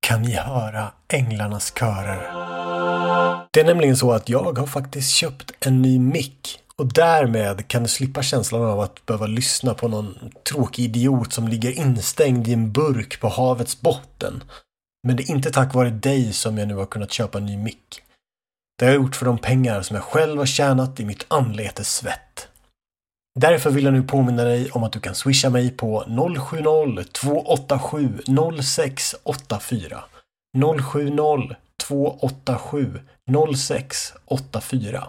Kan ni höra änglarnas körer? Det är nämligen så att jag har faktiskt köpt en ny mick och därmed kan du slippa känslan av att behöva lyssna på någon tråkig idiot som ligger instängd i en burk på havets botten. Men det är inte tack vare dig som jag nu har kunnat köpa en ny mick. Det har jag gjort för de pengar som jag själv har tjänat i mitt anletes svett. Därför vill jag nu påminna dig om att du kan swisha mig på 070-287 0684 070 287 0684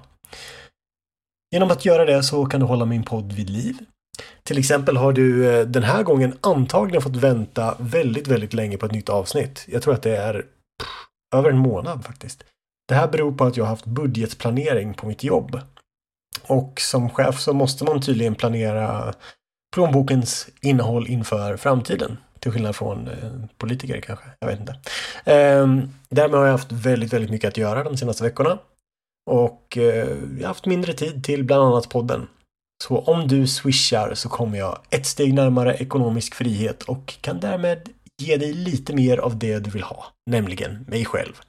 Genom att göra det så kan du hålla min podd vid liv. Till exempel har du eh, den här gången antagligen fått vänta väldigt, väldigt länge på ett nytt avsnitt. Jag tror att det är pff, över en månad faktiskt. Det här beror på att jag har haft budgetplanering på mitt jobb. Och som chef så måste man tydligen planera plånbokens innehåll inför framtiden. Till skillnad från eh, politiker kanske. Jag vet inte. Ehm, därmed har jag haft väldigt, väldigt mycket att göra de senaste veckorna. Och eh, jag har haft mindre tid till bland annat podden. Så om du swishar så kommer jag ett steg närmare ekonomisk frihet och kan därmed ge dig lite mer av det du vill ha, nämligen mig själv.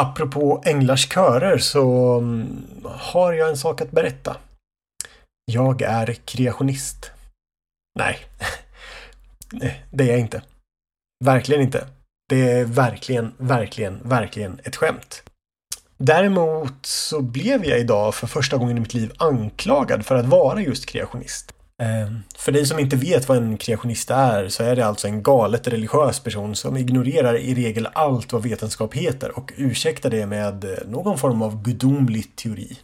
Apropå änglars körer så mm, har jag en sak att berätta. Jag är kreationist. Nej, det är jag inte. Verkligen inte. Det är verkligen, verkligen, verkligen ett skämt. Däremot så blev jag idag för första gången i mitt liv anklagad för att vara just kreationist. Ehm, för dig som inte vet vad en kreationist är så är det alltså en galet religiös person som ignorerar i regel allt vad vetenskap heter och ursäktar det med eh, någon form av gudomlig teori.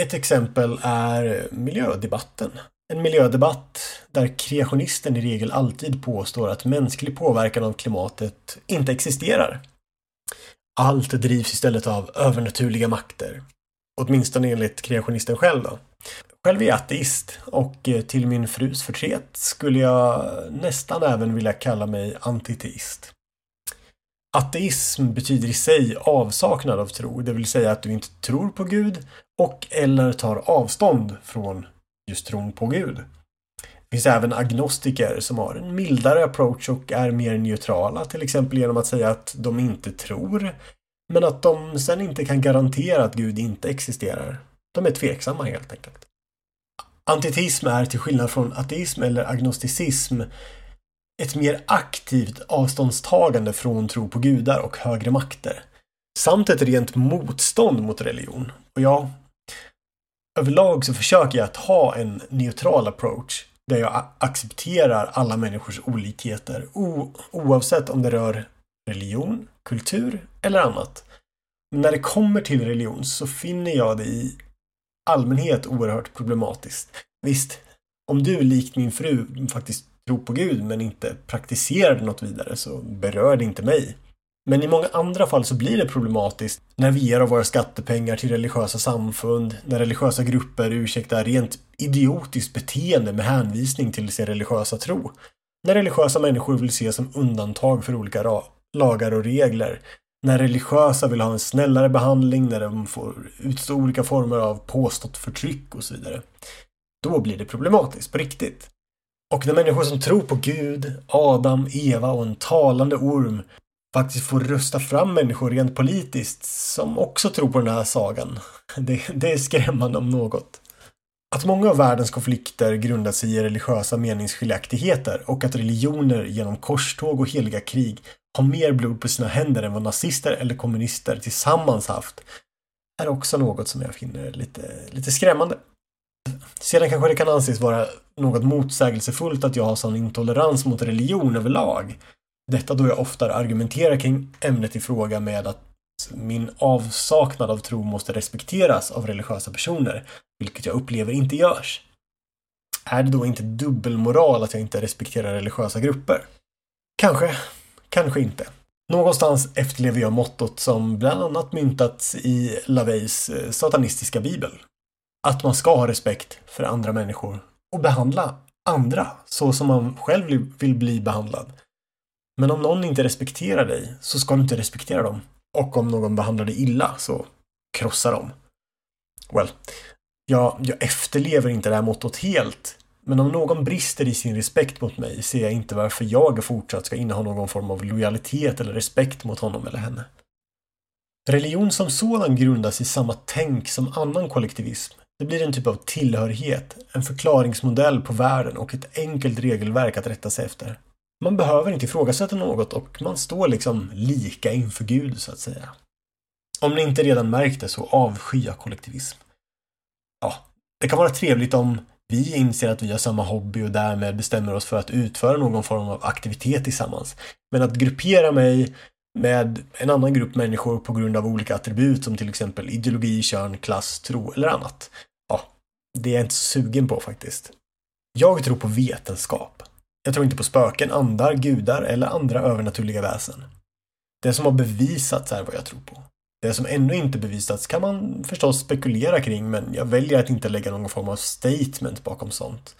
Ett exempel är miljödebatten. En miljödebatt där kreationisten i regel alltid påstår att mänsklig påverkan av klimatet inte existerar. Allt drivs istället av övernaturliga makter. Åtminstone enligt kreationisten själv då. Själv är jag ateist och eh, till min frus förtret skulle jag nästan även vilja kalla mig antiteist. Ateism betyder i sig avsaknad av tro, det vill säga att du inte tror på Gud och eller tar avstånd från just tron på Gud. Det finns även agnostiker som har en mildare approach och är mer neutrala, till exempel genom att säga att de inte tror, men att de sen inte kan garantera att Gud inte existerar. De är tveksamma helt enkelt. Antiteism är till skillnad från ateism eller agnosticism ett mer aktivt avståndstagande från tro på gudar och högre makter. Samt ett rent motstånd mot religion. Och ja, överlag så försöker jag att ha en neutral approach där jag accepterar alla människors olikheter oavsett om det rör religion, kultur eller annat. Men när det kommer till religion så finner jag det i allmänhet oerhört problematiskt. Visst, om du likt min fru faktiskt tror på Gud men inte praktiserar det något vidare så berör det inte mig. Men i många andra fall så blir det problematiskt när vi ger av våra skattepengar till religiösa samfund, när religiösa grupper ursäktar rent idiotiskt beteende med hänvisning till sin religiösa tro. När religiösa människor vill ses som undantag för olika lagar och regler. När religiösa vill ha en snällare behandling, när de får utstå olika former av påstått förtryck och så vidare. Då blir det problematiskt på riktigt. Och när människor som tror på Gud, Adam, Eva och en talande orm faktiskt får rösta fram människor rent politiskt som också tror på den här sagan. Det, det är skrämmande om något. Att många av världens konflikter grundar sig i religiösa meningsskiljaktigheter och att religioner genom korståg och heliga krig har mer blod på sina händer än vad nazister eller kommunister tillsammans haft är också något som jag finner lite, lite skrämmande. Sedan kanske det kan anses vara något motsägelsefullt att jag har sån intolerans mot religion överlag. Detta då jag oftare argumenterar kring ämnet i fråga med att min avsaknad av tro måste respekteras av religiösa personer, vilket jag upplever inte görs. Är det då inte dubbelmoral att jag inte respekterar religiösa grupper? Kanske, kanske inte. Någonstans efterlever jag mottot som bland annat myntats i LaVeys eh, satanistiska bibel. Att man ska ha respekt för andra människor och behandla andra så som man själv vill bli behandlad. Men om någon inte respekterar dig så ska du inte respektera dem. Och om någon behandlar dig illa så krossa dem. Well, jag, jag efterlever inte det här mottot helt. Men om någon brister i sin respekt mot mig ser jag inte varför jag fortsatt ska inneha någon form av lojalitet eller respekt mot honom eller henne. Religion som sådan grundas i samma tänk som annan kollektivism. Det blir en typ av tillhörighet, en förklaringsmodell på världen och ett enkelt regelverk att rätta sig efter. Man behöver inte ifrågasätta något och man står liksom lika inför Gud, så att säga. Om ni inte redan märkt det så avskyr jag kollektivism. Ja, det kan vara trevligt om vi inser att vi har samma hobby och därmed bestämmer oss för att utföra någon form av aktivitet tillsammans. Men att gruppera mig med en annan grupp människor på grund av olika attribut som till exempel ideologi, kön, klass, tro eller annat. Ja, det är jag inte så sugen på faktiskt. Jag tror på vetenskap. Jag tror inte på spöken, andar, gudar eller andra övernaturliga väsen. Det som har bevisats är vad jag tror på. Det som ännu inte bevisats kan man förstås spekulera kring men jag väljer att inte lägga någon form av statement bakom sånt.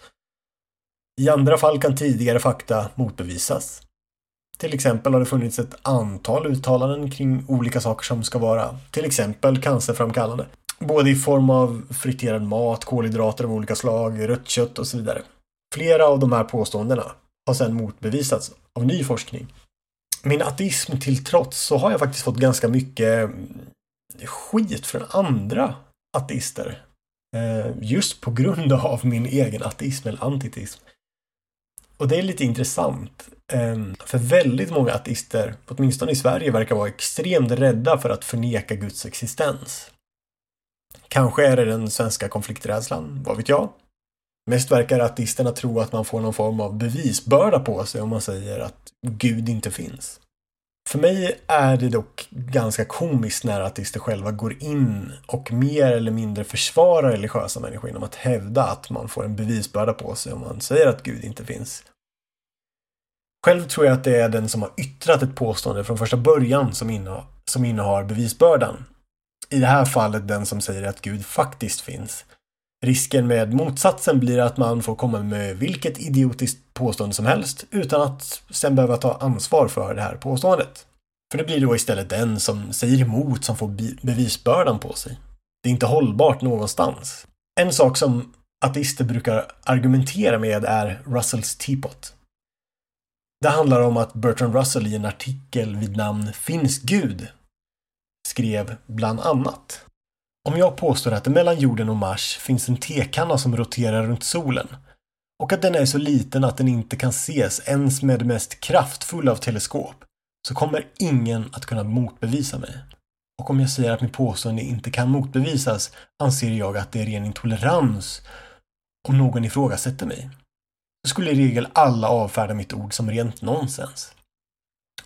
I andra fall kan tidigare fakta motbevisas. Till exempel har det funnits ett antal uttalanden kring olika saker som ska vara till exempel cancerframkallande. Både i form av friterad mat, kolhydrater av olika slag, rött kött och så vidare. Flera av de här påståendena har sedan motbevisats av ny forskning. Min ateism till trots så har jag faktiskt fått ganska mycket mm, skit från andra ateister. Eh, just på grund av min egen ateism eller antiteism. Och det är lite intressant. Ehm, för väldigt många ateister, åtminstone i Sverige, verkar vara extremt rädda för att förneka Guds existens. Kanske är det den svenska konflikträdslan, vad vet jag? Mest verkar ateisterna tro att man får någon form av bevisbörda på sig om man säger att Gud inte finns. För mig är det dock ganska komiskt när ateister själva går in och mer eller mindre försvarar religiösa människor genom att hävda att man får en bevisbörda på sig om man säger att Gud inte finns. Själv tror jag att det är den som har yttrat ett påstående från första början som, inne, som innehar bevisbördan. I det här fallet den som säger att Gud faktiskt finns. Risken med motsatsen blir att man får komma med vilket idiotiskt påstående som helst utan att sen behöva ta ansvar för det här påståendet. För det blir då istället den som säger emot som får bevisbördan på sig. Det är inte hållbart någonstans. En sak som ateister brukar argumentera med är Russells Teapot. Det handlar om att Bertrand Russell i en artikel vid namn Finns Gud? skrev bland annat om jag påstår att det mellan jorden och Mars finns en tekanna som roterar runt solen och att den är så liten att den inte kan ses ens med det mest kraftfulla av teleskop så kommer ingen att kunna motbevisa mig. Och om jag säger att mitt påstående inte kan motbevisas anser jag att det är ren intolerans om någon ifrågasätter mig. Då skulle i regel alla avfärda mitt ord som rent nonsens.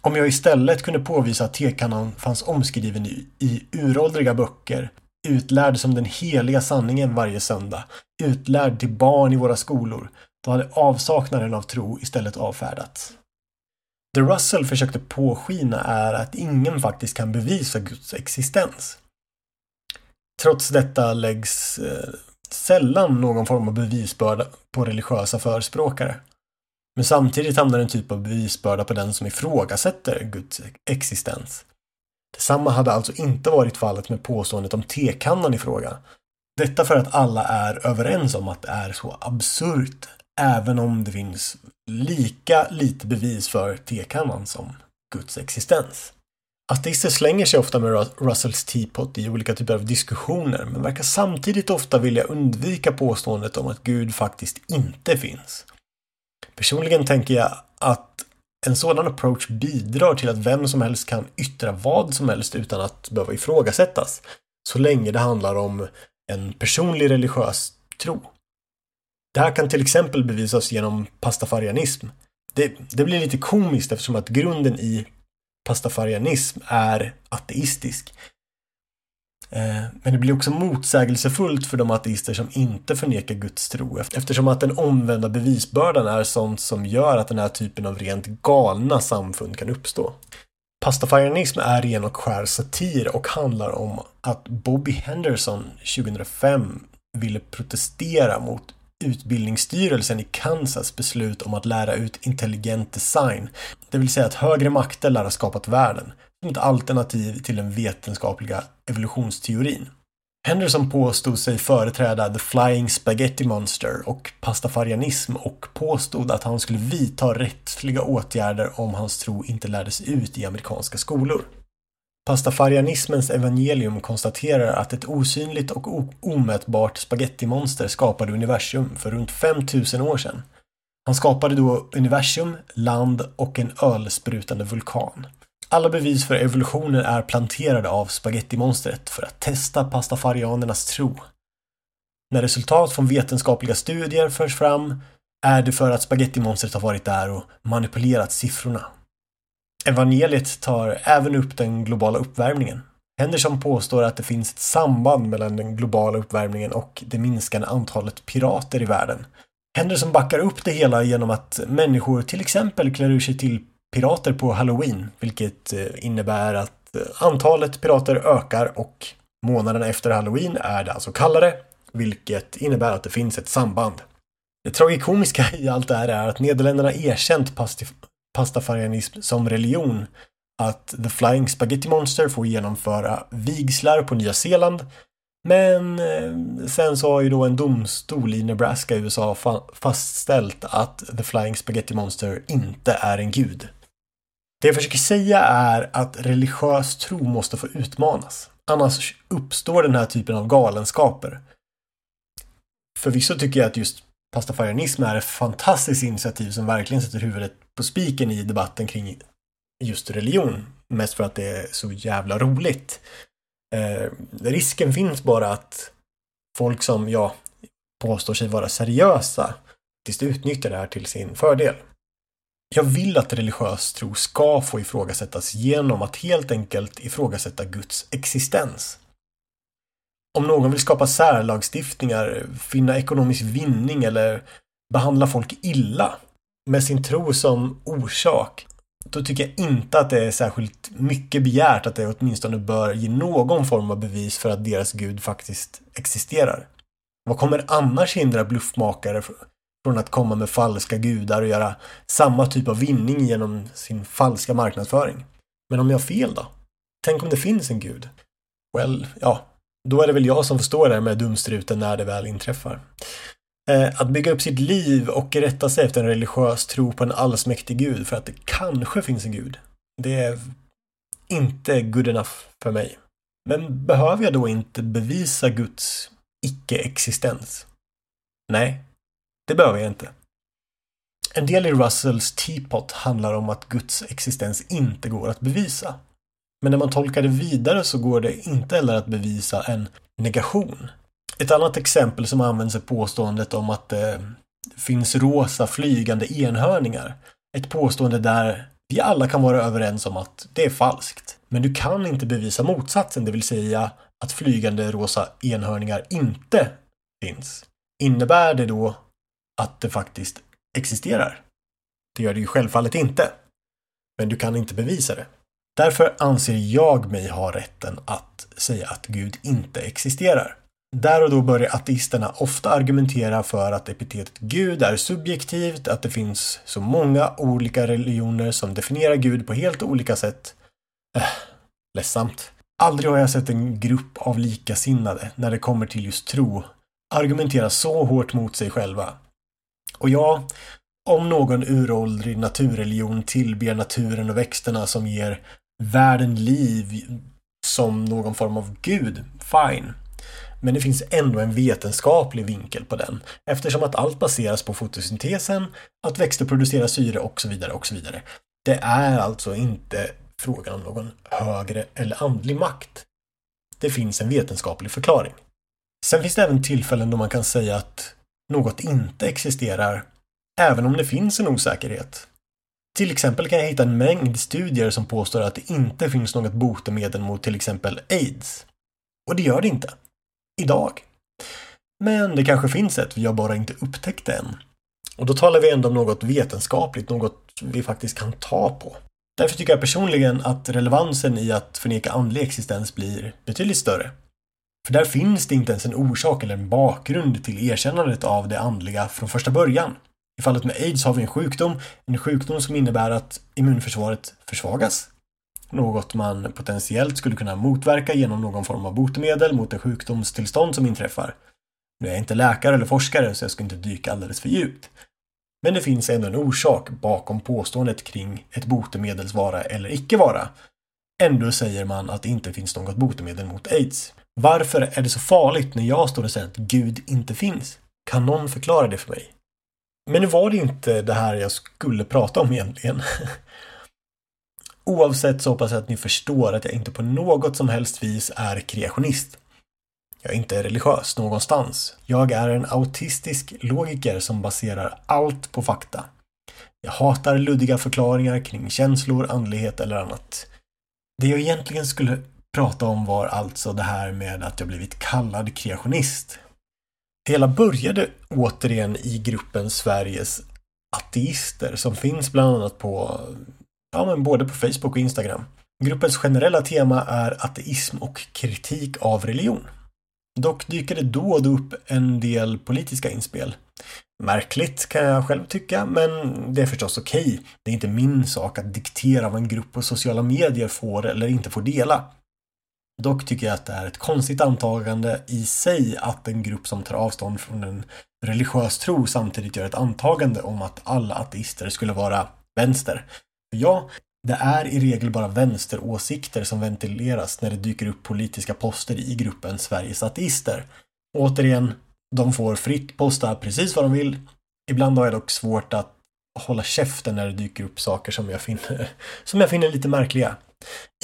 Om jag istället kunde påvisa att tekannan fanns omskriven i, i uråldriga böcker utlärd som den heliga sanningen varje söndag, utlärd till barn i våra skolor, då hade avsaknaden av tro istället avfärdats. Det Russell försökte påskina är att ingen faktiskt kan bevisa Guds existens. Trots detta läggs eh, sällan någon form av bevisbörda på religiösa förespråkare. Men samtidigt hamnar en typ av bevisbörda på den som ifrågasätter Guds existens. Detsamma hade alltså inte varit fallet med påståendet om tekannan i fråga. Detta för att alla är överens om att det är så absurt, även om det finns lika lite bevis för tekannan som Guds existens. Ateister slänger sig ofta med Russells teapot i olika typer av diskussioner, men verkar samtidigt ofta vilja undvika påståendet om att Gud faktiskt inte finns. Personligen tänker jag att en sådan approach bidrar till att vem som helst kan yttra vad som helst utan att behöva ifrågasättas. Så länge det handlar om en personlig religiös tro. Det här kan till exempel bevisas genom pastafarianism. Det, det blir lite komiskt eftersom att grunden i pastafarianism är ateistisk. Eh, men det blir också motsägelsefullt för de ateister som inte förnekar Guds tro eftersom att den omvända bevisbördan är sånt som gör att den här typen av rent galna samfund kan uppstå. Pastafarianism är ren och skär satir och handlar om att Bobby Henderson 2005 ville protestera mot Utbildningsstyrelsen i Kansas beslut om att lära ut intelligent design, det vill säga att högre makter lär ha skapat världen, som ett alternativ till den vetenskapliga evolutionsteorin. Henderson påstod sig företräda The Flying Spaghetti Monster och pastafarianism och påstod att han skulle vidta rättsliga åtgärder om hans tro inte lärdes ut i amerikanska skolor. Pastafarianismens evangelium konstaterar att ett osynligt och omätbart spagettimonster skapade universum för runt 5000 år sedan. Han skapade då universum, land och en ölsprutande vulkan. Alla bevis för evolutionen är planterade av spagettimonstret för att testa pastafarianernas tro. När resultat från vetenskapliga studier förs fram är det för att spagettimonstret har varit där och manipulerat siffrorna. Evangeliet tar även upp den globala uppvärmningen. Henderson påstår att det finns ett samband mellan den globala uppvärmningen och det minskande antalet pirater i världen. Henderson backar upp det hela genom att människor till exempel klär ur sig till pirater på Halloween, vilket eh, innebär att eh, antalet pirater ökar och månaden efter Halloween är det alltså kallare, vilket innebär att det finns ett samband. Det tragikomiska i allt det här är att Nederländerna erkänt pastafarianism som religion, att The Flying Spaghetti Monster får genomföra vigslar på Nya Zeeland men eh, sen så har ju då en domstol i Nebraska i USA fastställt att The Flying Spaghetti Monster inte är en gud. Det jag försöker säga är att religiös tro måste få utmanas. Annars uppstår den här typen av galenskaper. Förvisso tycker jag att just pastafarianism är ett fantastiskt initiativ som verkligen sätter huvudet på spiken i debatten kring just religion. Mest för att det är så jävla roligt. Eh, risken finns bara att folk som, ja, påstår sig vara seriösa faktiskt utnyttjar det här till sin fördel. Jag vill att religiös tro ska få ifrågasättas genom att helt enkelt ifrågasätta Guds existens. Om någon vill skapa särlagstiftningar, finna ekonomisk vinning eller behandla folk illa med sin tro som orsak, då tycker jag inte att det är särskilt mycket begärt att det åtminstone bör ge någon form av bevis för att deras gud faktiskt existerar. Vad kommer annars hindra bluffmakare från att komma med falska gudar och göra samma typ av vinning genom sin falska marknadsföring. Men om jag har fel då? Tänk om det finns en gud? Well, ja, då är det väl jag som får stå där med dumstruten när det väl inträffar. Eh, att bygga upp sitt liv och rätta sig efter en religiös tro på en allsmäktig gud för att det kanske finns en gud. Det är inte good enough för mig. Men behöver jag då inte bevisa Guds icke-existens? Nej, det behöver jag inte. En del i Russells Teapot handlar om att Guds existens inte går att bevisa. Men när man tolkar det vidare så går det inte heller att bevisa en negation. Ett annat exempel som används är påståendet om att eh, det finns rosa flygande enhörningar. Ett påstående där vi alla kan vara överens om att det är falskt. Men du kan inte bevisa motsatsen, det vill säga att flygande rosa enhörningar inte finns. Innebär det då att det faktiskt existerar. Det gör det ju självfallet inte. Men du kan inte bevisa det. Därför anser jag mig ha rätten att säga att Gud inte existerar. Där och då börjar ateisterna ofta argumentera för att epitetet Gud är subjektivt, att det finns så många olika religioner som definierar Gud på helt olika sätt. Äh, ledsamt. Aldrig har jag sett en grupp av likasinnade, när det kommer till just tro, argumentera så hårt mot sig själva. Och ja, om någon uråldrig naturreligion tillber naturen och växterna som ger världen liv som någon form av gud, fine. Men det finns ändå en vetenskaplig vinkel på den eftersom att allt baseras på fotosyntesen, att växter producerar syre och så vidare och så vidare. Det är alltså inte frågan om någon högre eller andlig makt. Det finns en vetenskaplig förklaring. Sen finns det även tillfällen då man kan säga att något inte existerar, även om det finns en osäkerhet. Till exempel kan jag hitta en mängd studier som påstår att det inte finns något botemedel mot till exempel aids. Och det gör det inte. Idag. Men det kanske finns ett, vi har bara inte upptäckt det än. Och då talar vi ändå om något vetenskapligt, något vi faktiskt kan ta på. Därför tycker jag personligen att relevansen i att förneka andlig existens blir betydligt större. För där finns det inte ens en orsak eller en bakgrund till erkännandet av det andliga från första början. I fallet med aids har vi en sjukdom, en sjukdom som innebär att immunförsvaret försvagas. något man potentiellt skulle kunna motverka genom någon form av botemedel mot det sjukdomstillstånd som inträffar. Nu är jag inte läkare eller forskare så jag ska inte dyka alldeles för djupt. Men det finns ändå en orsak bakom påståendet kring ett botemedels vara eller icke vara. Ändå säger man att det inte finns något botemedel mot aids. Varför är det så farligt när jag står och säger att Gud inte finns? Kan någon förklara det för mig? Men nu var det inte det här jag skulle prata om egentligen. Oavsett så hoppas jag att ni förstår att jag inte på något som helst vis är kreationist. Jag är inte religiös någonstans. Jag är en autistisk logiker som baserar allt på fakta. Jag hatar luddiga förklaringar kring känslor, andlighet eller annat. Det jag egentligen skulle prata om var alltså det här med att jag blivit kallad kreationist. Det hela började återigen i gruppen Sveriges ateister som finns bland annat på, ja men både på Facebook och Instagram. Gruppens generella tema är ateism och kritik av religion. Dock dyker det då och då upp en del politiska inspel. Märkligt kan jag själv tycka, men det är förstås okej. Okay. Det är inte min sak att diktera vad en grupp på sociala medier får eller inte får dela. Dock tycker jag att det är ett konstigt antagande i sig att en grupp som tar avstånd från en religiös tro samtidigt gör ett antagande om att alla ateister skulle vara vänster. Ja, det är i regel bara vänsteråsikter som ventileras när det dyker upp politiska poster i gruppen Sveriges ateister. Återigen, de får fritt posta precis vad de vill. Ibland har jag dock svårt att hålla käften när det dyker upp saker som jag finner, som jag finner lite märkliga.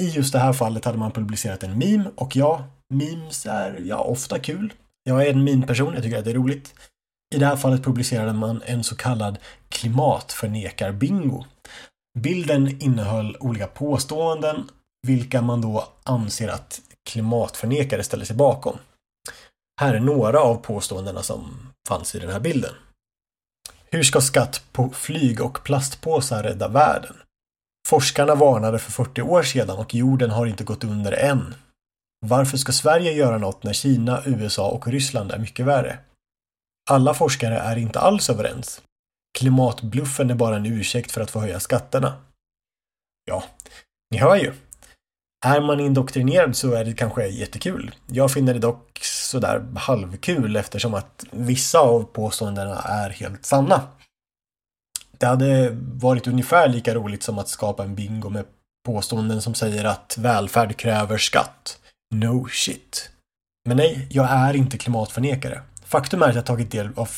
I just det här fallet hade man publicerat en meme och ja, memes är ja, ofta kul. Jag är en meme-person, jag tycker att det är roligt. I det här fallet publicerade man en så kallad klimatförnekar-bingo. Bilden innehöll olika påståenden vilka man då anser att klimatförnekare ställer sig bakom. Här är några av påståendena som fanns i den här bilden. Hur ska skatt på flyg och plastpåsar rädda världen? Forskarna varnade för 40 år sedan och jorden har inte gått under än. Varför ska Sverige göra något när Kina, USA och Ryssland är mycket värre? Alla forskare är inte alls överens. Klimatbluffen är bara en ursäkt för att få höja skatterna. Ja, ni hör ju. Är man indoktrinerad så är det kanske jättekul. Jag finner det dock sådär halvkul eftersom att vissa av påståendena är helt sanna. Det hade varit ungefär lika roligt som att skapa en bingo med påståenden som säger att välfärd kräver skatt. No shit. Men nej, jag är inte klimatförnekare. Faktum är att jag tagit del av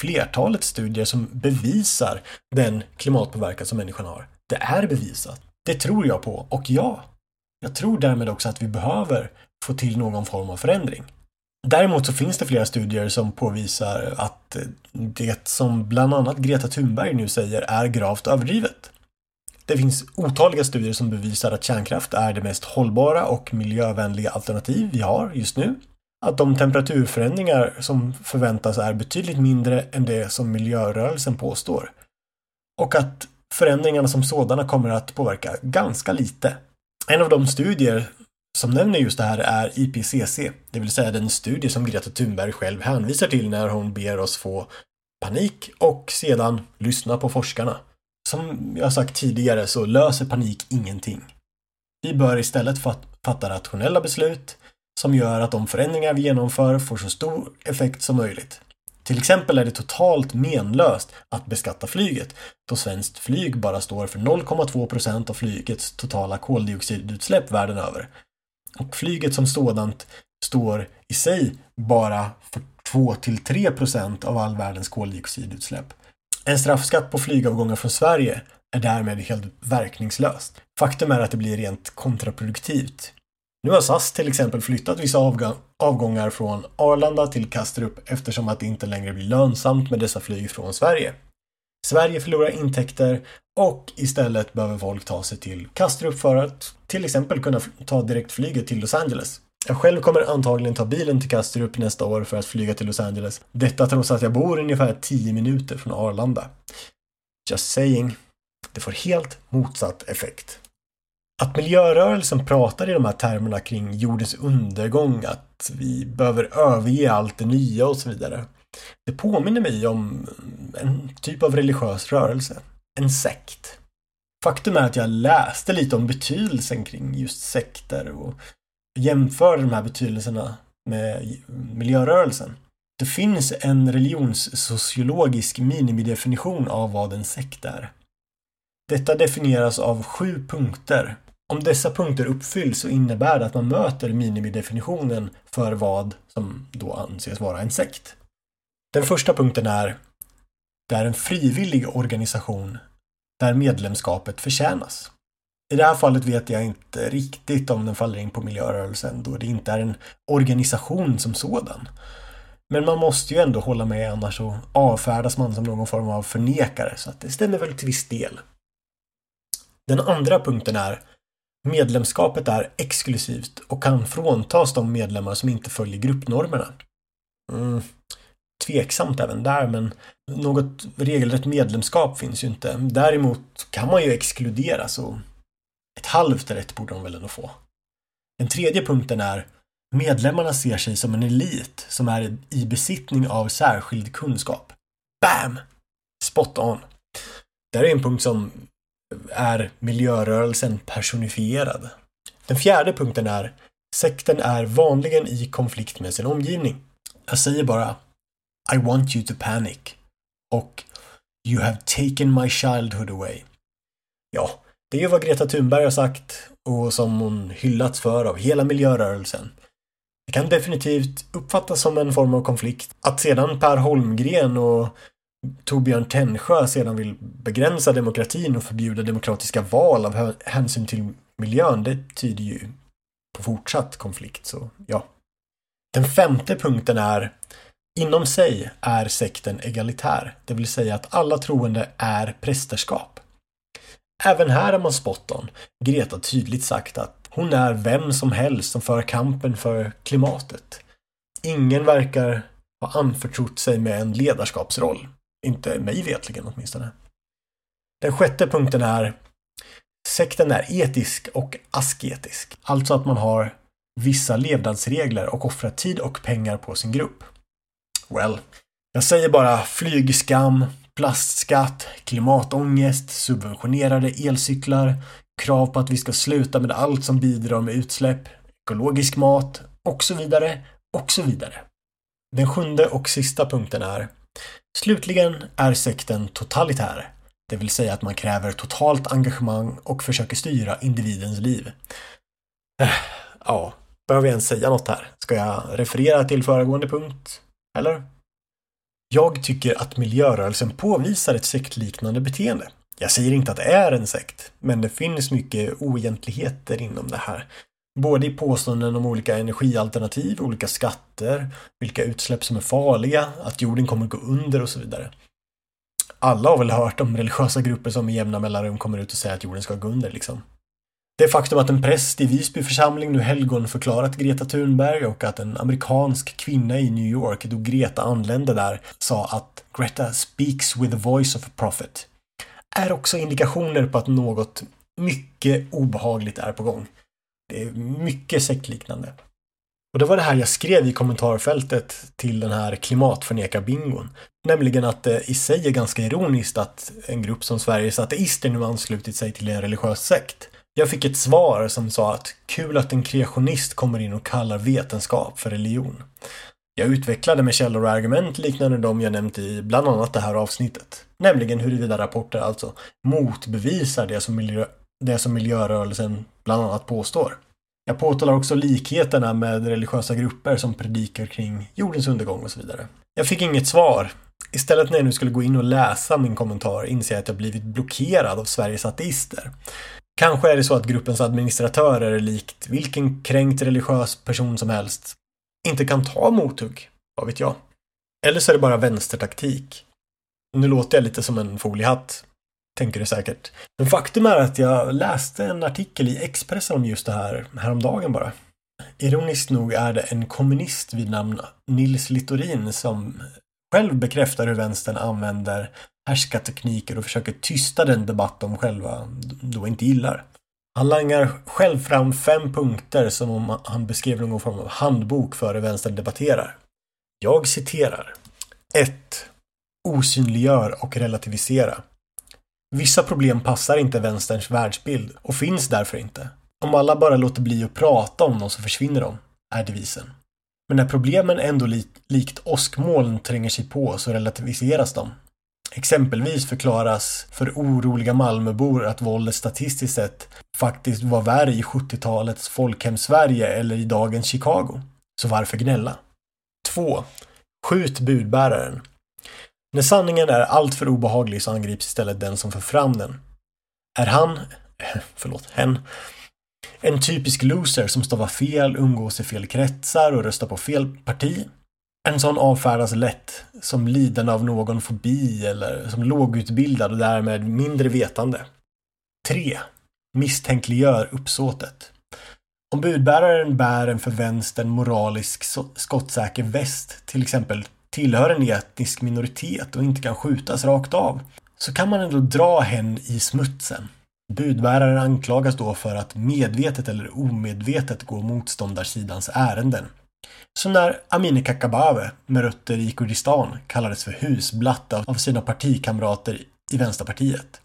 flertalet studier som bevisar den klimatpåverkan som människan har. Det är bevisat. Det tror jag på. Och ja, jag tror därmed också att vi behöver få till någon form av förändring. Däremot så finns det flera studier som påvisar att det som bland annat Greta Thunberg nu säger är gravt överdrivet. Det finns otaliga studier som bevisar att kärnkraft är det mest hållbara och miljövänliga alternativ vi har just nu. Att de temperaturförändringar som förväntas är betydligt mindre än det som miljörörelsen påstår. Och att förändringarna som sådana kommer att påverka ganska lite. En av de studier som nämner just det här är IPCC, det vill säga den studie som Greta Thunberg själv hänvisar till när hon ber oss få panik och sedan lyssna på forskarna. Som jag sagt tidigare så löser panik ingenting. Vi bör istället fatta rationella beslut som gör att de förändringar vi genomför får så stor effekt som möjligt. Till exempel är det totalt menlöst att beskatta flyget då svenskt flyg bara står för 0,2 procent av flygets totala koldioxidutsläpp världen över och flyget som sådant står i sig bara för 2-3 procent av all världens koldioxidutsläpp. En straffskatt på flygavgångar från Sverige är därmed helt verkningslöst. Faktum är att det blir rent kontraproduktivt. Nu har SAS till exempel flyttat vissa avgångar från Arlanda till Kastrup eftersom att det inte längre blir lönsamt med dessa flyg från Sverige. Sverige förlorar intäkter och istället behöver folk ta sig till Kastrup för att till exempel kunna ta direktflyget till Los Angeles. Jag själv kommer antagligen ta bilen till Kastrup nästa år för att flyga till Los Angeles. Detta trots att jag bor ungefär 10 minuter från Arlanda. Just saying. Det får helt motsatt effekt. Att miljörörelsen pratar i de här termerna kring jordens undergång, att vi behöver överge allt det nya och så vidare. Det påminner mig om en typ av religiös rörelse. En sekt. Faktum är att jag läste lite om betydelsen kring just sekter och jämförde de här betydelserna med miljörörelsen. Det finns en religionssociologisk minimidefinition av vad en sekt är. Detta definieras av sju punkter. Om dessa punkter uppfylls så innebär det att man möter minimidefinitionen för vad som då anses vara en sekt. Den första punkten är Det är en frivillig organisation där medlemskapet förtjänas. I det här fallet vet jag inte riktigt om den faller in på miljörörelsen då det inte är en organisation som sådan. Men man måste ju ändå hålla med annars så avfärdas man som någon form av förnekare så att det stämmer väl till viss del. Den andra punkten är Medlemskapet är exklusivt och kan fråntas de medlemmar som inte följer gruppnormerna. Mm, tveksamt även där, men något regelrätt medlemskap finns ju inte. Däremot kan man ju exkludera så ett halvt rätt borde de väl ändå få. Den tredje punkten är Medlemmarna ser sig som en elit som är i besittning av särskild kunskap. BAM! Spot on. Det här är en punkt som är miljörörelsen personifierad. Den fjärde punkten är Sekten är vanligen i konflikt med sin omgivning. Jag säger bara i want you to panic och You have taken my childhood away. Ja, det är ju vad Greta Thunberg har sagt och som hon hyllats för av hela miljörörelsen. Det kan definitivt uppfattas som en form av konflikt. Att sedan Per Holmgren och Torbjörn Tännsjö sedan vill begränsa demokratin och förbjuda demokratiska val av hänsyn till miljön, det tyder ju på fortsatt konflikt. Så ja. Den femte punkten är Inom sig är sekten egalitär, det vill säga att alla troende är prästerskap. Även här är man spot on. Greta tydligt sagt att hon är vem som helst som för kampen för klimatet. Ingen verkar ha anförtrott sig med en ledarskapsroll. Inte mig vetligen åtminstone. Den sjätte punkten är Sekten är etisk och asketisk. Alltså att man har vissa levnadsregler och offrar tid och pengar på sin grupp. Well, jag säger bara flygskam, plastskatt, klimatångest, subventionerade elcyklar, krav på att vi ska sluta med allt som bidrar med utsläpp, ekologisk mat och så vidare och så vidare. Den sjunde och sista punkten är Slutligen är sekten totalitär, det vill säga att man kräver totalt engagemang och försöker styra individens liv. Äh, ja, behöver jag ens säga något här? Ska jag referera till föregående punkt? Eller? Jag tycker att miljörörelsen påvisar ett sektliknande beteende. Jag säger inte att det är en sekt, men det finns mycket oegentligheter inom det här. Både i påståenden om olika energialternativ, olika skatter, vilka utsläpp som är farliga, att jorden kommer gå under och så vidare. Alla har väl hört om religiösa grupper som i jämna mellanrum kommer ut och säger att jorden ska gå under liksom. Det faktum att en präst i Visby församling nu helgonförklarat Greta Thunberg och att en amerikansk kvinna i New York, då Greta anlände där, sa att Greta speaks with the voice of a prophet är också indikationer på att något mycket obehagligt är på gång. Det är mycket sektliknande. Och det var det här jag skrev i kommentarfältet till den här klimatförnekarbingon. Nämligen att det i sig är ganska ironiskt att en grupp som Sveriges ateister nu anslutit sig till en religiös sekt. Jag fick ett svar som sa att kul att en kreationist kommer in och kallar vetenskap för religion. Jag utvecklade med källor och argument liknande de jag nämnt i bland annat det här avsnittet. Nämligen huruvida rapporter alltså motbevisar det som, miljö, det som miljörörelsen bland annat påstår. Jag påtalar också likheterna med religiösa grupper som predikar kring jordens undergång och så vidare. Jag fick inget svar. Istället när jag nu skulle gå in och läsa min kommentar inser jag att jag blivit blockerad av Sveriges ateister. Kanske är det så att gruppens administratörer, likt vilken kränkt religiös person som helst, inte kan ta mothugg. Vad vet jag? Eller så är det bara vänstertaktik. Nu låter jag lite som en foliehatt, tänker du säkert. Men faktum är att jag läste en artikel i Expressen om just det här häromdagen bara. Ironiskt nog är det en kommunist vid namn Nils Littorin som själv bekräftar hur vänstern använder härskartekniker och försöker tysta den debatt de själva då inte gillar. Han langar själv fram fem punkter som om han beskrev någon form av handbok för hur vänstern debatterar. Jag citerar. 1. Osynliggör och relativisera. Vissa problem passar inte vänsterns världsbild och finns därför inte. Om alla bara låter bli att prata om dem så försvinner de, är devisen. Men när problemen ändå li likt åskmoln tränger sig på så relativiseras de. Exempelvis förklaras för oroliga Malmöbor att våldet statistiskt sett faktiskt var värre i 70-talets folkhemsverige eller i dagens Chicago. Så varför gnälla? 2. Skjut budbäraren. När sanningen är alltför obehaglig så angrips istället den som för fram den. Är han, förlåt, hen, en typisk loser som stavar fel, umgås i fel kretsar och röstar på fel parti? En sån avfärdas lätt som lidande av någon fobi eller som lågutbildad och därmed mindre vetande. 3. Misstänkliggör uppsåtet. Om budbäraren bär en för vänstern moralisk skottsäker väst, till exempel tillhör en etnisk minoritet och inte kan skjutas rakt av, så kan man ändå dra hen i smutsen. Budbäraren anklagas då för att medvetet eller omedvetet gå motståndarsidans ärenden. Som när Amineh Kakabaveh med rötter i Kurdistan kallades för husblatt av sina partikamrater i Vänsterpartiet.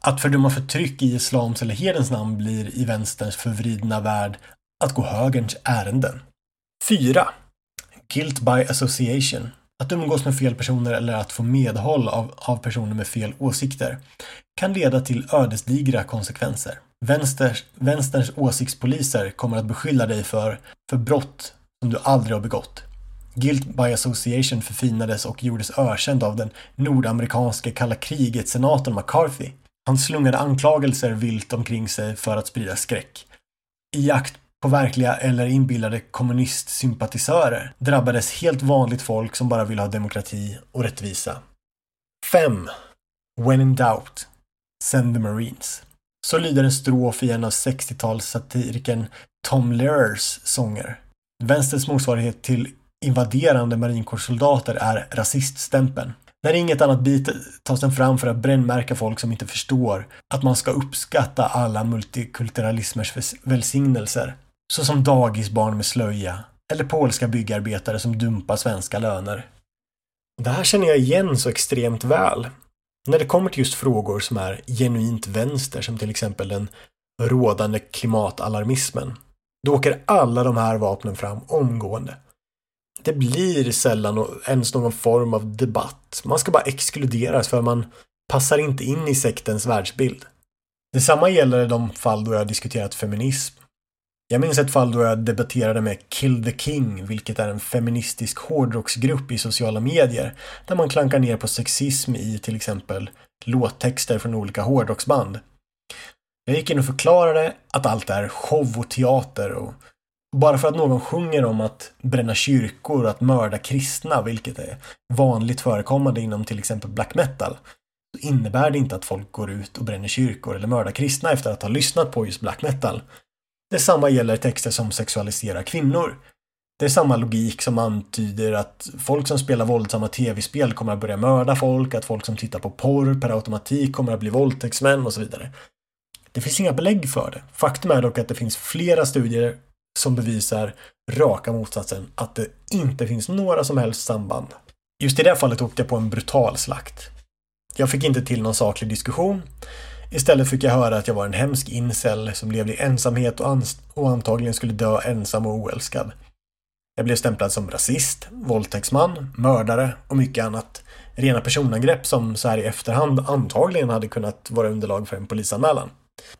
Att fördöma förtryck i islams eller hedens namn blir i vänsterns förvridna värld att gå högerns ärenden. 4. Guilt by association. Att umgås med fel personer eller att få medhåll av, av personer med fel åsikter kan leda till ödesdigra konsekvenser. Vänsters, vänsterns åsiktspoliser kommer att beskylla dig för, för brott som du aldrig har begått. Guilt by association förfinades och gjordes ökänd av den nordamerikanske kalla kriget-senatorn McCarthy. Han slungade anklagelser vilt omkring sig för att sprida skräck. I jakt på verkliga eller inbillade kommunistsympatisörer drabbades helt vanligt folk som bara ville ha demokrati och rättvisa. 5. When in doubt, send the Marines. Så lyder en strof i en av 60-talssatirikern Tom Lehrers sånger. Vänsterns motsvarighet till invaderande marinkårssoldater är rasiststämpeln. När inget annat biter tas den fram för att brännmärka folk som inte förstår att man ska uppskatta alla multikulturalismers välsignelser. Såsom dagisbarn med slöja eller polska byggarbetare som dumpar svenska löner. Det här känner jag igen så extremt väl. När det kommer till just frågor som är genuint vänster som till exempel den rådande klimatalarmismen. Då åker alla de här vapnen fram omgående. Det blir sällan ens någon form av debatt. Man ska bara exkluderas för man passar inte in i sektens världsbild. Detsamma gäller de fall då jag diskuterat feminism. Jag minns ett fall då jag debatterade med Kill the King, vilket är en feministisk hårdrocksgrupp i sociala medier, där man klankar ner på sexism i till exempel låttexter från olika hårdrocksband. Jag gick in och förklarade att allt är show och teater och bara för att någon sjunger om att bränna kyrkor och att mörda kristna, vilket är vanligt förekommande inom till exempel black metal, så innebär det inte att folk går ut och bränner kyrkor eller mördar kristna efter att ha lyssnat på just black metal. Detsamma gäller texter som sexualiserar kvinnor. Det är samma logik som antyder att folk som spelar våldsamma tv-spel kommer att börja mörda folk, att folk som tittar på porr per automatik kommer att bli våldtäktsmän och så vidare. Det finns inga belägg för det. Faktum är dock att det finns flera studier som bevisar raka motsatsen, att det inte finns några som helst samband. Just i det fallet åkte jag på en brutal slakt. Jag fick inte till någon saklig diskussion. Istället fick jag höra att jag var en hemsk incel som levde i ensamhet och, och antagligen skulle dö ensam och oälskad. Jag blev stämplad som rasist, våldtäktsman, mördare och mycket annat. Rena personangrepp som så här i efterhand antagligen hade kunnat vara underlag för en polisanmälan.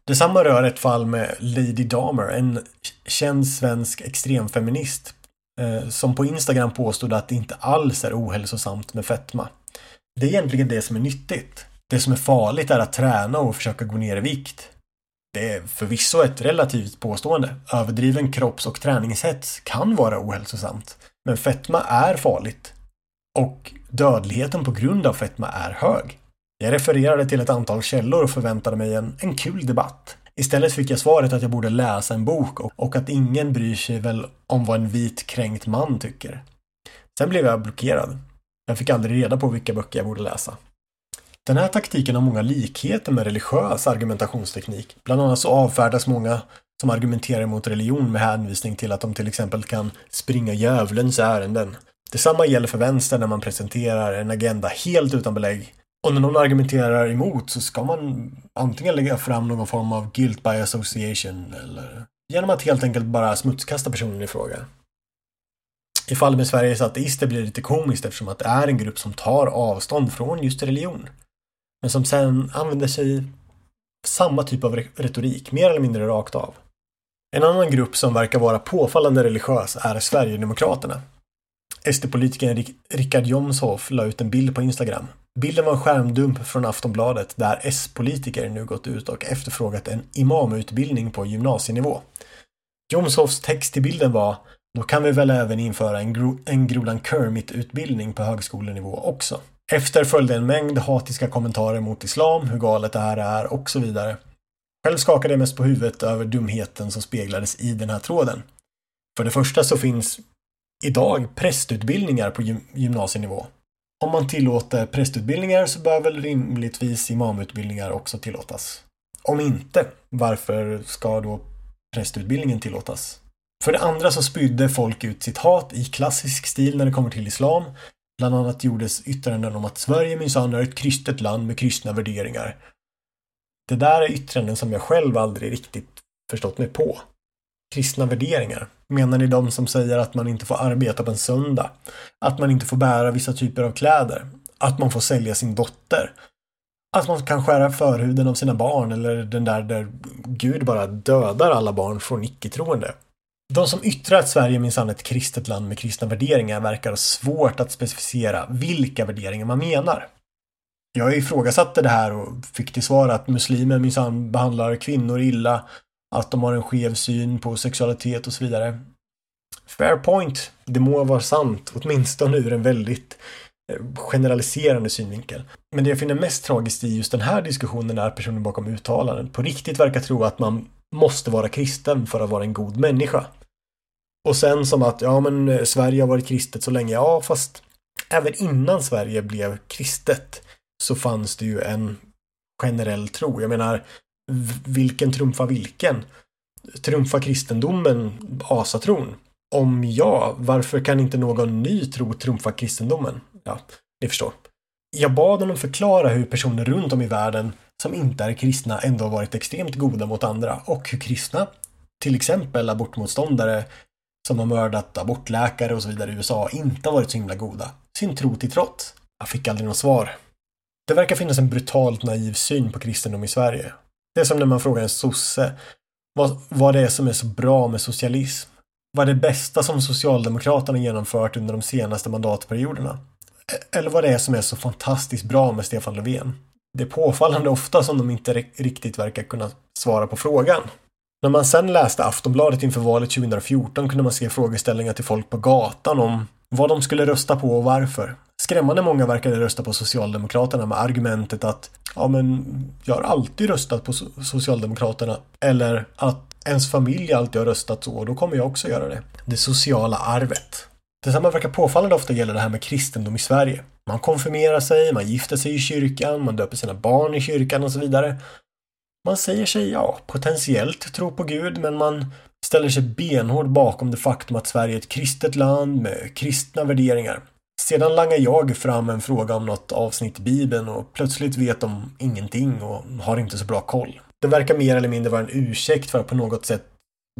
Detsamma rör ett fall med Lady Dahmer, en känd svensk extremfeminist eh, som på Instagram påstod att det inte alls är ohälsosamt med fetma. Det är egentligen det som är nyttigt. Det som är farligt är att träna och försöka gå ner i vikt. Det är förvisso ett relativt påstående. Överdriven kropps och träningshets kan vara ohälsosamt. Men fetma är farligt. Och dödligheten på grund av fetma är hög. Jag refererade till ett antal källor och förväntade mig en, en kul debatt. Istället fick jag svaret att jag borde läsa en bok och, och att ingen bryr sig väl om vad en vit kränkt man tycker. Sen blev jag blockerad. Jag fick aldrig reda på vilka böcker jag borde läsa. Den här taktiken har många likheter med religiös argumentationsteknik. Bland annat så avfärdas många som argumenterar mot religion med hänvisning till att de till exempel kan springa djävulens ärenden. Detsamma gäller för vänster när man presenterar en agenda helt utan belägg Och när någon argumenterar emot så ska man antingen lägga fram någon form av guilt by association eller genom att helt enkelt bara smutskasta personen i fråga. I fallet med Sveriges ateister blir det lite komiskt eftersom att det är en grupp som tar avstånd från just religion. Men som sen använder sig samma typ av retorik, mer eller mindre rakt av. En annan grupp som verkar vara påfallande religiös är Sverigedemokraterna. SD-politikern Richard Jomshoff la ut en bild på Instagram. Bilden var en skärmdump från Aftonbladet där S-politiker nu gått ut och efterfrågat en imamutbildning på gymnasienivå. Jomshoffs text till bilden var då kan vi väl även införa en, Gro en Grodan Kermit-utbildning på högskolenivå också. Efter följde en mängd hatiska kommentarer mot islam, hur galet det här är och så vidare. Själv skakade jag mest på huvudet över dumheten som speglades i den här tråden. För det första så finns idag prästutbildningar på gymnasienivå. Om man tillåter prästutbildningar så bör väl rimligtvis imamutbildningar också tillåtas. Om inte, varför ska då prästutbildningen tillåtas? För det andra så spydde folk ut sitt hat i klassisk stil när det kommer till islam. Bland annat gjordes yttranden om att Sverige minsann är ett kristet land med kristna värderingar. Det där är yttranden som jag själv aldrig riktigt förstått mig på. Kristna värderingar? Menar ni de som säger att man inte får arbeta på en söndag? Att man inte får bära vissa typer av kläder? Att man får sälja sin dotter? Att man kan skära förhuden av sina barn eller den där där Gud bara dödar alla barn från icke-troende? De som yttrar att Sverige minsann är ett kristet land med kristna värderingar verkar ha svårt att specificera vilka värderingar man menar. Jag ifrågasatte det här och fick till svar att muslimer minsann behandlar kvinnor illa, att de har en skev syn på sexualitet och så vidare. Fair point. Det må vara sant, åtminstone ur en väldigt eh, generaliserande synvinkel. Men det jag finner mest tragiskt i just den här diskussionen är personen bakom uttalandet på riktigt verkar tro att man måste vara kristen för att vara en god människa. Och sen som att, ja men eh, Sverige har varit kristet så länge. Ja, fast även innan Sverige blev kristet så fanns det ju en generell tro. Jag menar, vilken trumfar vilken? Trumfar kristendomen asatron? Om ja, varför kan inte någon ny tro trumfa kristendomen? Ja, ni förstår. Jag bad honom förklara hur personer runt om i världen som inte är kristna ändå har varit extremt goda mot andra och hur kristna, till exempel abortmotståndare, som har mördat abortläkare och så vidare i USA inte har varit så himla goda. Sin tro till trots. Jag fick aldrig något svar. Det verkar finnas en brutalt naiv syn på kristendom i Sverige. Det är som när man frågar en sosse vad, vad det är som är så bra med socialism. Vad är det bästa som Socialdemokraterna genomfört under de senaste mandatperioderna? E- eller vad det är som är så fantastiskt bra med Stefan Löfven. Det är påfallande ofta som de inte riktigt verkar kunna svara på frågan. När man sen läste Aftonbladet inför valet 2014 kunde man se frågeställningar till folk på gatan om vad de skulle rösta på och varför. Skrämmande många verkade rösta på Socialdemokraterna med argumentet att ja men jag har alltid röstat på Socialdemokraterna eller att ens familj alltid har röstat så och då kommer jag också göra det. Det sociala arvet. Detsamma verkar påfallande ofta gälla det här med kristendom i Sverige. Man konfirmerar sig, man gifter sig i kyrkan, man döper sina barn i kyrkan och så vidare. Man säger sig, ja, potentiellt tro på Gud, men man ställer sig benhård bakom det faktum att Sverige är ett kristet land med kristna värderingar. Sedan langar jag fram en fråga om något avsnitt i Bibeln och plötsligt vet de ingenting och har inte så bra koll. Det verkar mer eller mindre vara en ursäkt för att på något sätt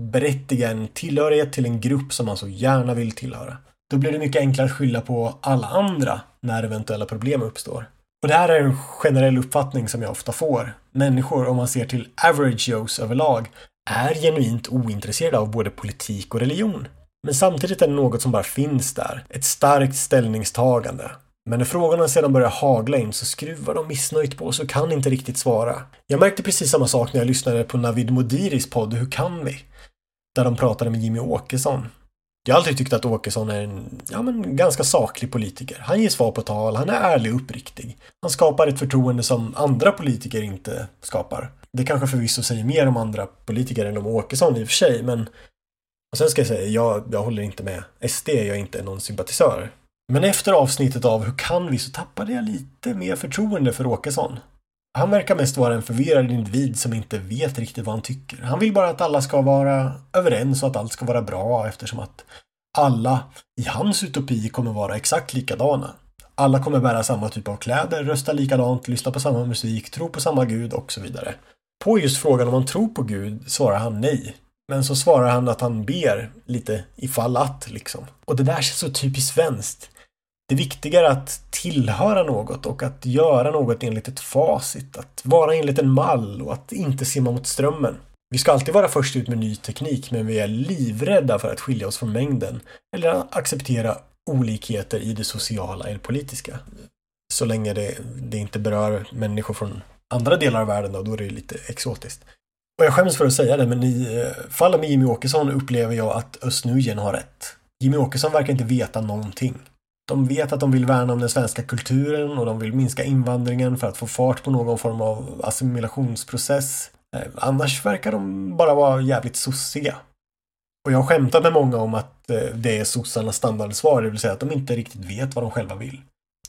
berättiga en tillhörighet till en grupp som man så gärna vill tillhöra. Då blir det mycket enklare att skylla på alla andra när eventuella problem uppstår. Och det här är en generell uppfattning som jag ofta får. Människor, om man ser till average Joes överlag, är genuint ointresserade av både politik och religion. Men samtidigt är det något som bara finns där. Ett starkt ställningstagande. Men när frågorna sedan börjar hagla in så skruvar de missnöjt på sig och kan inte riktigt svara. Jag märkte precis samma sak när jag lyssnade på Navid Modiris podd Hur kan vi? Där de pratade med Jimmy Åkesson. Jag har alltid tyckt att Åkesson är en ja, men, ganska saklig politiker. Han ger svar på tal, han är ärlig och uppriktig. Han skapar ett förtroende som andra politiker inte skapar. Det kanske förvisso säger mer om andra politiker än om Åkesson i och för sig, men och sen ska jag säga, jag, jag håller inte med SD, jag är inte någon sympatisör. Men efter avsnittet av Hur kan vi? så tappade jag lite mer förtroende för Åkesson. Han verkar mest vara en förvirrad individ som inte vet riktigt vad han tycker. Han vill bara att alla ska vara överens och att allt ska vara bra eftersom att alla i hans utopi kommer vara exakt likadana. Alla kommer bära samma typ av kläder, rösta likadant, lyssna på samma musik, tro på samma gud och så vidare. På just frågan om han tror på Gud svarar han nej. Men så svarar han att han ber lite ifall att liksom. Och det där känns så typiskt svenskt. Det viktiga är att tillhöra något och att göra något enligt ett facit. Att vara enligt en mall och att inte simma mot strömmen. Vi ska alltid vara först ut med ny teknik men vi är livrädda för att skilja oss från mängden eller acceptera olikheter i det sociala eller politiska. Så länge det, det inte berör människor från andra delar av världen då, då är det lite exotiskt. Och jag skäms för att säga det, men i eh, fallet med Jimmy Åkesson upplever jag att Özz har rätt. Jimmy Åkesson verkar inte veta någonting. De vet att de vill värna om den svenska kulturen och de vill minska invandringen för att få fart på någon form av assimilationsprocess. Eh, annars verkar de bara vara jävligt sossiga. Och jag har skämtat med många om att eh, det är sossarnas standardsvar, det vill säga att de inte riktigt vet vad de själva vill.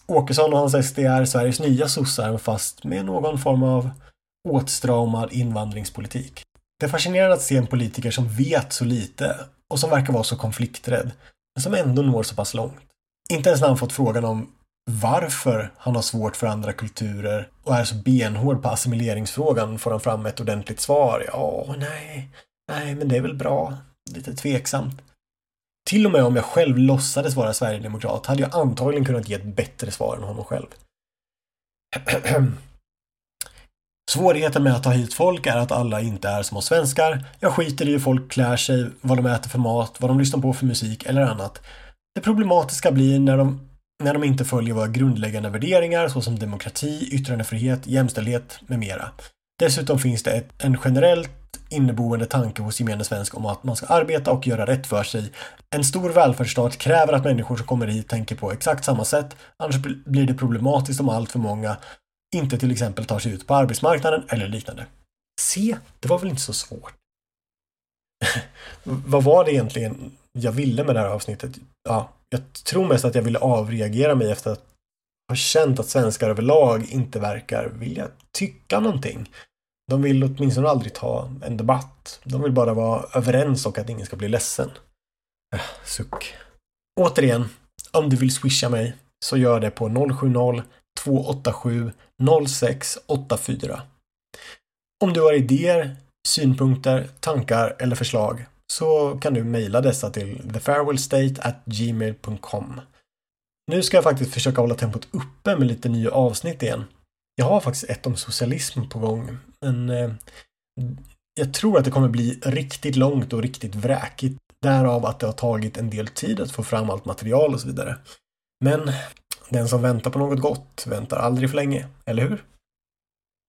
Åkesson och hans SD är Sveriges nya sossar fast med någon form av åtstramad invandringspolitik. Det är fascinerande att se en politiker som vet så lite och som verkar vara så konflikträdd, men som ändå når så pass långt. Inte ens när han fått frågan om varför han har svårt för andra kulturer och är så benhård på assimileringsfrågan får han fram ett ordentligt svar. Ja, nej, nej, men det är väl bra. Lite tveksamt. Till och med om jag själv låtsades vara sverigedemokrat hade jag antagligen kunnat ge ett bättre svar än honom själv. Svårigheten med att ta hit folk är att alla inte är som oss svenskar. Jag skiter i hur folk klär sig, vad de äter för mat, vad de lyssnar på för musik eller annat. Det problematiska blir när de, när de inte följer våra grundläggande värderingar såsom demokrati, yttrandefrihet, jämställdhet med mera. Dessutom finns det ett, en generellt inneboende tanke hos gemene svensk om att man ska arbeta och göra rätt för sig. En stor välfärdsstat kräver att människor som kommer hit tänker på exakt samma sätt, annars blir det problematiskt om allt för många inte till exempel tar sig ut på arbetsmarknaden eller liknande. Se, det var väl inte så svårt. Vad var det egentligen jag ville med det här avsnittet? Ja, jag tror mest att jag ville avreagera mig efter att ha känt att svenskar överlag inte verkar vilja tycka någonting. De vill åtminstone aldrig ta en debatt. De vill bara vara överens och att ingen ska bli ledsen. Äh, suck. Återigen, om du vill swisha mig så gör det på 070 287 0684. Om du har idéer, synpunkter, tankar eller förslag så kan du mejla dessa till thefarewellstate@gmail.com. Nu ska jag faktiskt försöka hålla tempot uppe med lite nya avsnitt igen. Jag har faktiskt ett om socialism på gång, men eh, jag tror att det kommer bli riktigt långt och riktigt vräkigt. Därav att det har tagit en del tid att få fram allt material och så vidare. Men den som väntar på något gott väntar aldrig för länge, eller hur?